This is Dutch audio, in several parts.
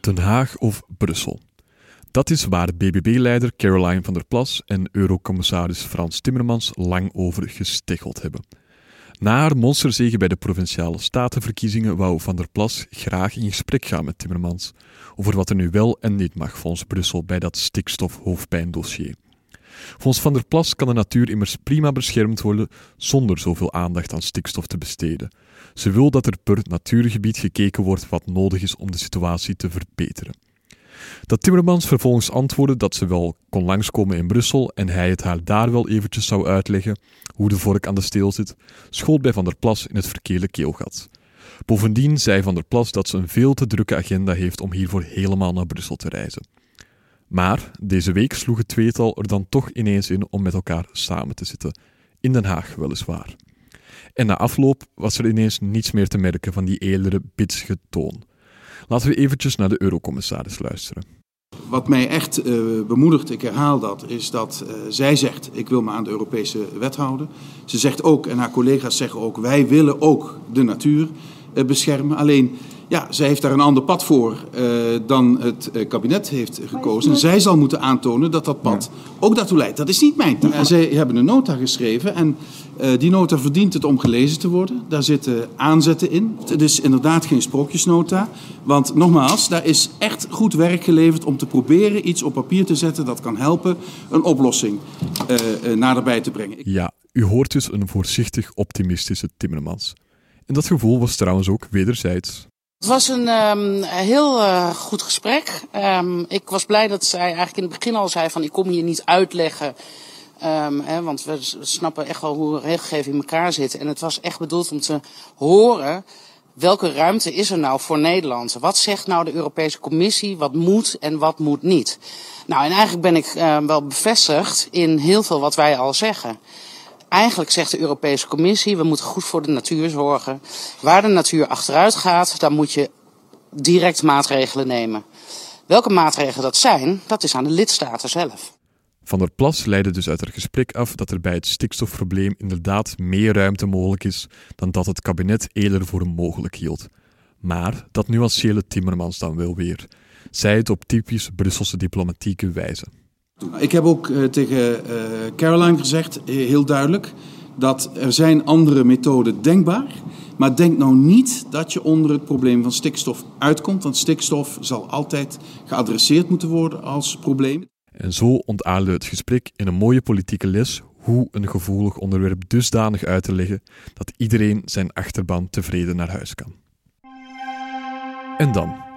Den Haag of Brussel. Dat is waar BBB-leider Caroline van der Plas en Eurocommissaris Frans Timmermans lang over gesteggeld hebben. Na haar monsterzege bij de provinciale statenverkiezingen wou Van der Plas graag in gesprek gaan met Timmermans over wat er nu wel en niet mag volgens Brussel bij dat stikstof-hoofdpijndossier. Volgens Van der Plas kan de natuur immers prima beschermd worden zonder zoveel aandacht aan stikstof te besteden. Ze wil dat er per natuurgebied gekeken wordt wat nodig is om de situatie te verbeteren. Dat Timmermans vervolgens antwoordde dat ze wel kon langskomen in Brussel en hij het haar daar wel eventjes zou uitleggen hoe de vork aan de steel zit, schoot bij Van der Plas in het verkeerde keelgat. Bovendien zei Van der Plas dat ze een veel te drukke agenda heeft om hiervoor helemaal naar Brussel te reizen. Maar deze week sloeg het tweetal er dan toch ineens in om met elkaar samen te zitten. In Den Haag weliswaar. En na afloop was er ineens niets meer te merken van die eerdere bitsige toon. Laten we eventjes naar de eurocommissaris luisteren. Wat mij echt uh, bemoedigt, ik herhaal dat, is dat uh, zij zegt: ik wil me aan de Europese wet houden. Ze zegt ook, en haar collega's zeggen ook: wij willen ook de natuur uh, beschermen. Alleen ja, zij heeft daar een ander pad voor uh, dan het uh, kabinet heeft gekozen. En zij zal moeten aantonen dat dat pad ja. ook daartoe leidt. Dat is niet mijn taak. Uh, zij hebben een nota geschreven en die nota verdient het om gelezen te worden. Daar zitten aanzetten in. Het is inderdaad geen sprookjesnota. Want nogmaals, daar is echt goed werk geleverd om te proberen iets op papier te zetten dat kan helpen een oplossing naderbij te brengen. Ja, u hoort dus een voorzichtig optimistische Timmermans. En dat gevoel was trouwens ook wederzijds. Het was een um, heel uh, goed gesprek. Um, ik was blij dat zij eigenlijk in het begin al zei van ik kom hier niet uitleggen. Um, hè, want we snappen echt wel hoe regelgeving in elkaar zit. En het was echt bedoeld om te horen welke ruimte is er nou voor Nederland? Wat zegt nou de Europese Commissie? Wat moet en wat moet niet? Nou, en eigenlijk ben ik wel bevestigd in heel veel wat wij al zeggen. Eigenlijk zegt de Europese Commissie, we moeten goed voor de natuur zorgen. Waar de natuur achteruit gaat, dan moet je direct maatregelen nemen. Welke maatregelen dat zijn, dat is aan de lidstaten zelf. Van der Plas leidde dus uit het gesprek af dat er bij het stikstofprobleem inderdaad meer ruimte mogelijk is dan dat het kabinet eerder voor mogelijk hield. Maar dat nuanceerde Timmermans dan wel weer. Zij het op typisch Brusselse diplomatieke wijze. Ik heb ook uh, tegen uh, Caroline gezegd, heel duidelijk, dat er zijn andere methoden denkbaar. Maar denk nou niet dat je onder het probleem van stikstof uitkomt. Want stikstof zal altijd geadresseerd moeten worden als probleem. En zo ontaarde het gesprek in een mooie politieke les hoe een gevoelig onderwerp dusdanig uit te leggen dat iedereen zijn achterban tevreden naar huis kan. En dan.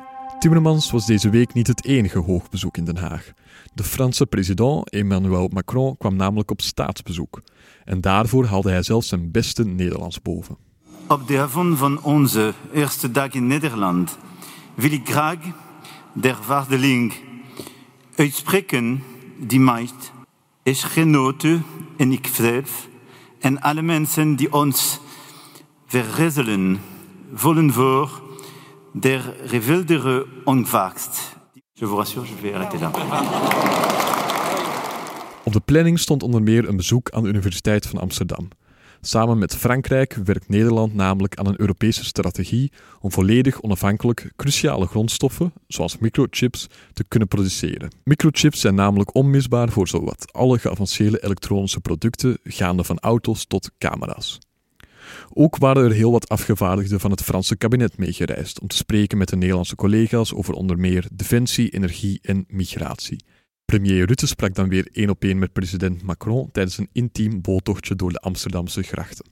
Timmermans was deze week niet het enige hoogbezoek in Den Haag. De Franse president Emmanuel Macron kwam namelijk op staatsbezoek. En daarvoor haalde hij zelfs zijn beste Nederlands boven. Op de avond van onze eerste dag in Nederland wil ik graag der waardeling uitspreken die mij is genoten en ik zelf en alle mensen die ons verrezelen voelen voor der revildere ontvangst. Je vous rassure, je vais arrêter là. Op de planning stond onder meer een bezoek aan de Universiteit van Amsterdam. Samen met Frankrijk werkt Nederland namelijk aan een Europese strategie om volledig onafhankelijk cruciale grondstoffen, zoals microchips, te kunnen produceren. Microchips zijn namelijk onmisbaar voor zowat alle geavanceerde elektronische producten, gaande van auto's tot camera's. Ook waren er heel wat afgevaardigden van het Franse kabinet meegereisd om te spreken met de Nederlandse collega's over onder meer defensie, energie en migratie. Premier Rutte sprak dan weer één op één met president Macron tijdens een intiem boottochtje door de Amsterdamse grachten.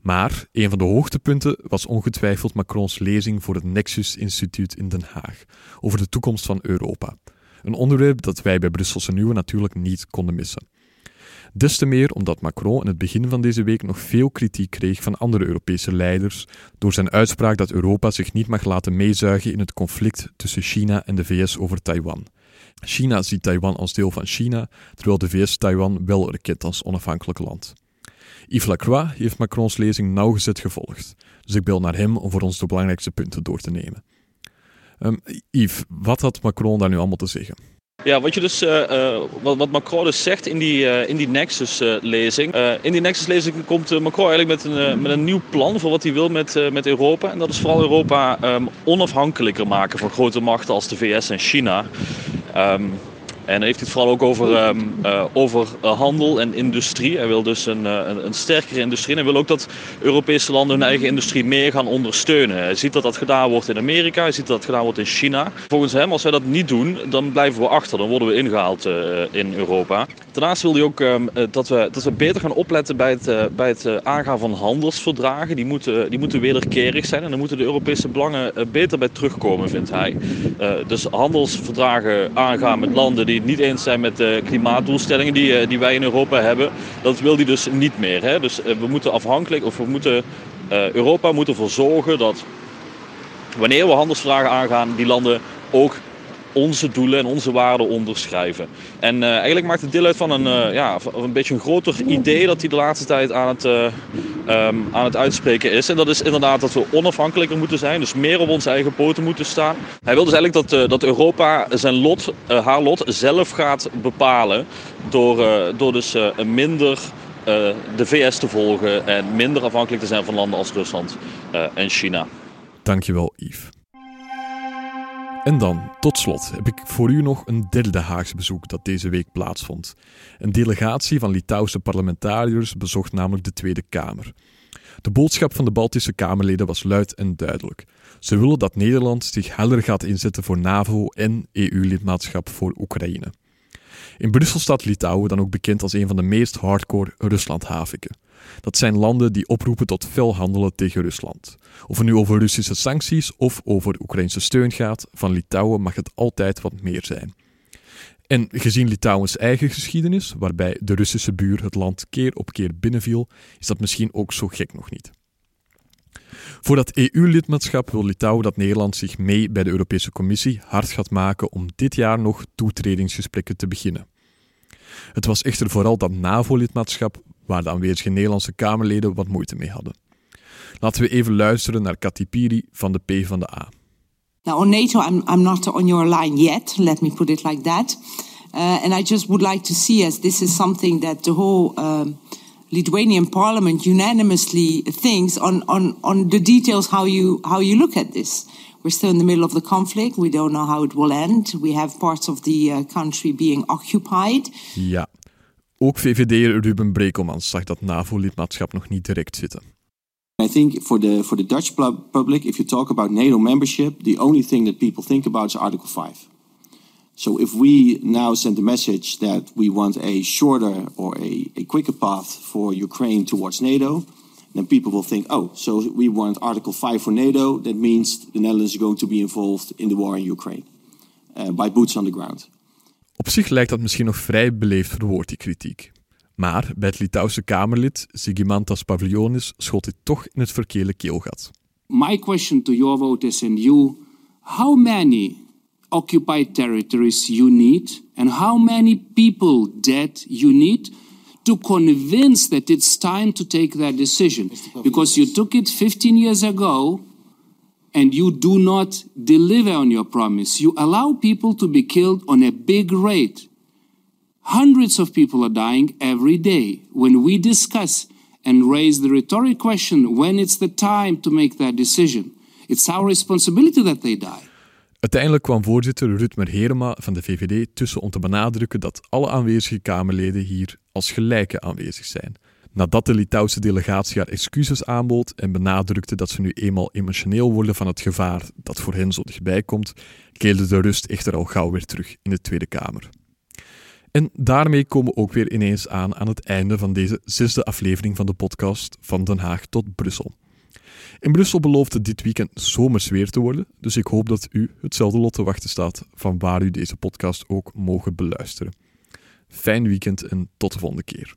Maar een van de hoogtepunten was ongetwijfeld Macrons lezing voor het Nexus Instituut in Den Haag over de toekomst van Europa. Een onderwerp dat wij bij Brusselse Nieuwe natuurlijk niet konden missen. Des te meer omdat Macron in het begin van deze week nog veel kritiek kreeg van andere Europese leiders door zijn uitspraak dat Europa zich niet mag laten meezuigen in het conflict tussen China en de VS over Taiwan. China ziet Taiwan als deel van China, terwijl de VS Taiwan wel erkent als onafhankelijk land. Yves Lacroix heeft Macrons lezing nauwgezet gevolgd, dus ik bel naar hem om voor ons de belangrijkste punten door te nemen. Um, Yves, wat had Macron daar nu allemaal te zeggen? Ja, wat, je dus, uh, wat, wat, Macron dus zegt in die, uh, in die Nexus-lezing. in die Nexus-lezing komt Macron eigenlijk met een, met een nieuw plan voor wat hij wil met, met Europa. En dat is vooral Europa um, onafhankelijker maken van grote machten als de VS en China. Um, en heeft hij het vooral ook over, um, uh, over uh, handel en industrie. Hij wil dus een, uh, een, een, sterkere industrie. En hij wil ook dat Europese landen hun eigen industrie meer gaan ondersteunen. Hij ziet dat dat gedaan wordt in Amerika, hij ziet dat dat gedaan wordt in China. Volgens hem, als wij dat niet doen, dan blijven we achter. Dan worden we ingehaald in Europa. Daarnaast wil hij ook um, dat, we, dat we beter gaan opletten bij het, bij het aangaan van handelsverdragen. Die moeten, die moeten wederkerig zijn en dan moeten de Europese belangen beter bij terugkomen, vindt hij. dus handelsverdragen aangaan met landen die niet eens zijn met de klimaatdoelstellingen die, eh, die wij in Europa hebben. Dat wil hij dus niet meer. Hè? Dus eh, we moeten afhankelijk, of we moeten, Europa moet ervoor zorgen dat wanneer we handelsvragen aangaan, die landen ook onze doelen en onze waarden onderschrijven. En uh, eigenlijk maakt het deel uit van een, uh, ja, een beetje een groter idee dat hij de laatste tijd aan het, uh, um, aan het uitspreken is. En dat is inderdaad dat we onafhankelijker moeten zijn, dus meer op onze eigen poten moeten staan. Hij wil dus eigenlijk dat, dat Europa zijn lot, haar lot zelf gaat bepalen door, door dus minder de VS te volgen en minder afhankelijk te zijn van landen als Rusland en China. Dankjewel Yves. En dan, tot slot, heb ik voor u nog een derde Haagse bezoek dat deze week plaatsvond. Een delegatie van Litouwse parlementariërs bezocht namelijk de Tweede Kamer. De boodschap van de Baltische Kamerleden was luid en duidelijk. Ze willen dat Nederland zich helder gaat inzetten voor NAVO en EU-lidmaatschap voor Oekraïne. In Brussel staat Litouwen dan ook bekend als een van de meest hardcore Ruslandhaviken. Dat zijn landen die oproepen tot fel handelen tegen Rusland. Of het nu over Russische sancties of over Oekraïnse steun gaat, van Litouwen mag het altijd wat meer zijn. En gezien Litouwens eigen geschiedenis, waarbij de Russische buur het land keer op keer binnenviel, is dat misschien ook zo gek nog niet. Voor dat EU-lidmaatschap wil Litouwen dat Nederland zich mee bij de Europese Commissie hard gaat maken om dit jaar nog toetredingsgesprekken te beginnen. Het was echter vooral dat NAVO-lidmaatschap waar de aanwezige Nederlandse Kamerleden wat moeite mee hadden. Laten we even luisteren naar Katipiri van de P van de A. Now on NATO, I'm, I'm not on your line yet. Let me put it like that. Uh, and I just would like to see as this is something that the whole uh, Lithuanian Parliament unanimously thinks on, on, on the details how you how you look at this. We're still in the middle of the conflict. We don't know how it will end. We have parts of the uh, country being occupied. Ja, Ook VVD Ruben Brekelmans zag dat NAVO-lidmaatschap nog niet direct zitten. I think for the for the Dutch public, if you talk about NATO membership, the only thing that people think about is Article 5. So if we now send the message that we want a shorter or a, a quicker path for Ukraine towards NATO, then people will think, oh, so we want Article 5 for NATO. That means the Netherlands is going to be involved in the war in Ukraine uh, by boots on the ground. Op zich lijkt dat misschien nog vrij beleefd verwoord, die kritiek. Maar bij het Litouwse Kamerlid Sigimantas Pavlionis schot dit toch in het verkeerde keelgat. My question to your voters and you, how many occupied territories you need and how many people dead you need to convince that it's time to take that decision? Because you took it 15 years ago and you do not deliver on your promise. You allow people to be killed on a big rate. Hundreds of people are dying every day. When we discuss and raise the rhetoric question when it's the time to make that decision, it's our responsibility that they die. Uiteindelijk kwam voorzitter Rutmer Herema van de VVD tussen om te benadrukken dat alle aanwezige Kamerleden hier als gelijke aanwezig zijn. Nadat de Litouwse delegatie haar excuses aanbood en benadrukte dat ze nu eenmaal emotioneel worden van het gevaar dat voor hen zo dichtbij komt, keerde de rust echter al gauw weer terug in de Tweede Kamer. En daarmee komen we ook weer ineens aan aan het einde van deze zesde aflevering van de podcast Van Den Haag tot Brussel. In Brussel belooft het dit weekend zomers weer te worden, dus ik hoop dat u hetzelfde lot te wachten staat van waar u deze podcast ook mogen beluisteren. Fijn weekend en tot de volgende keer.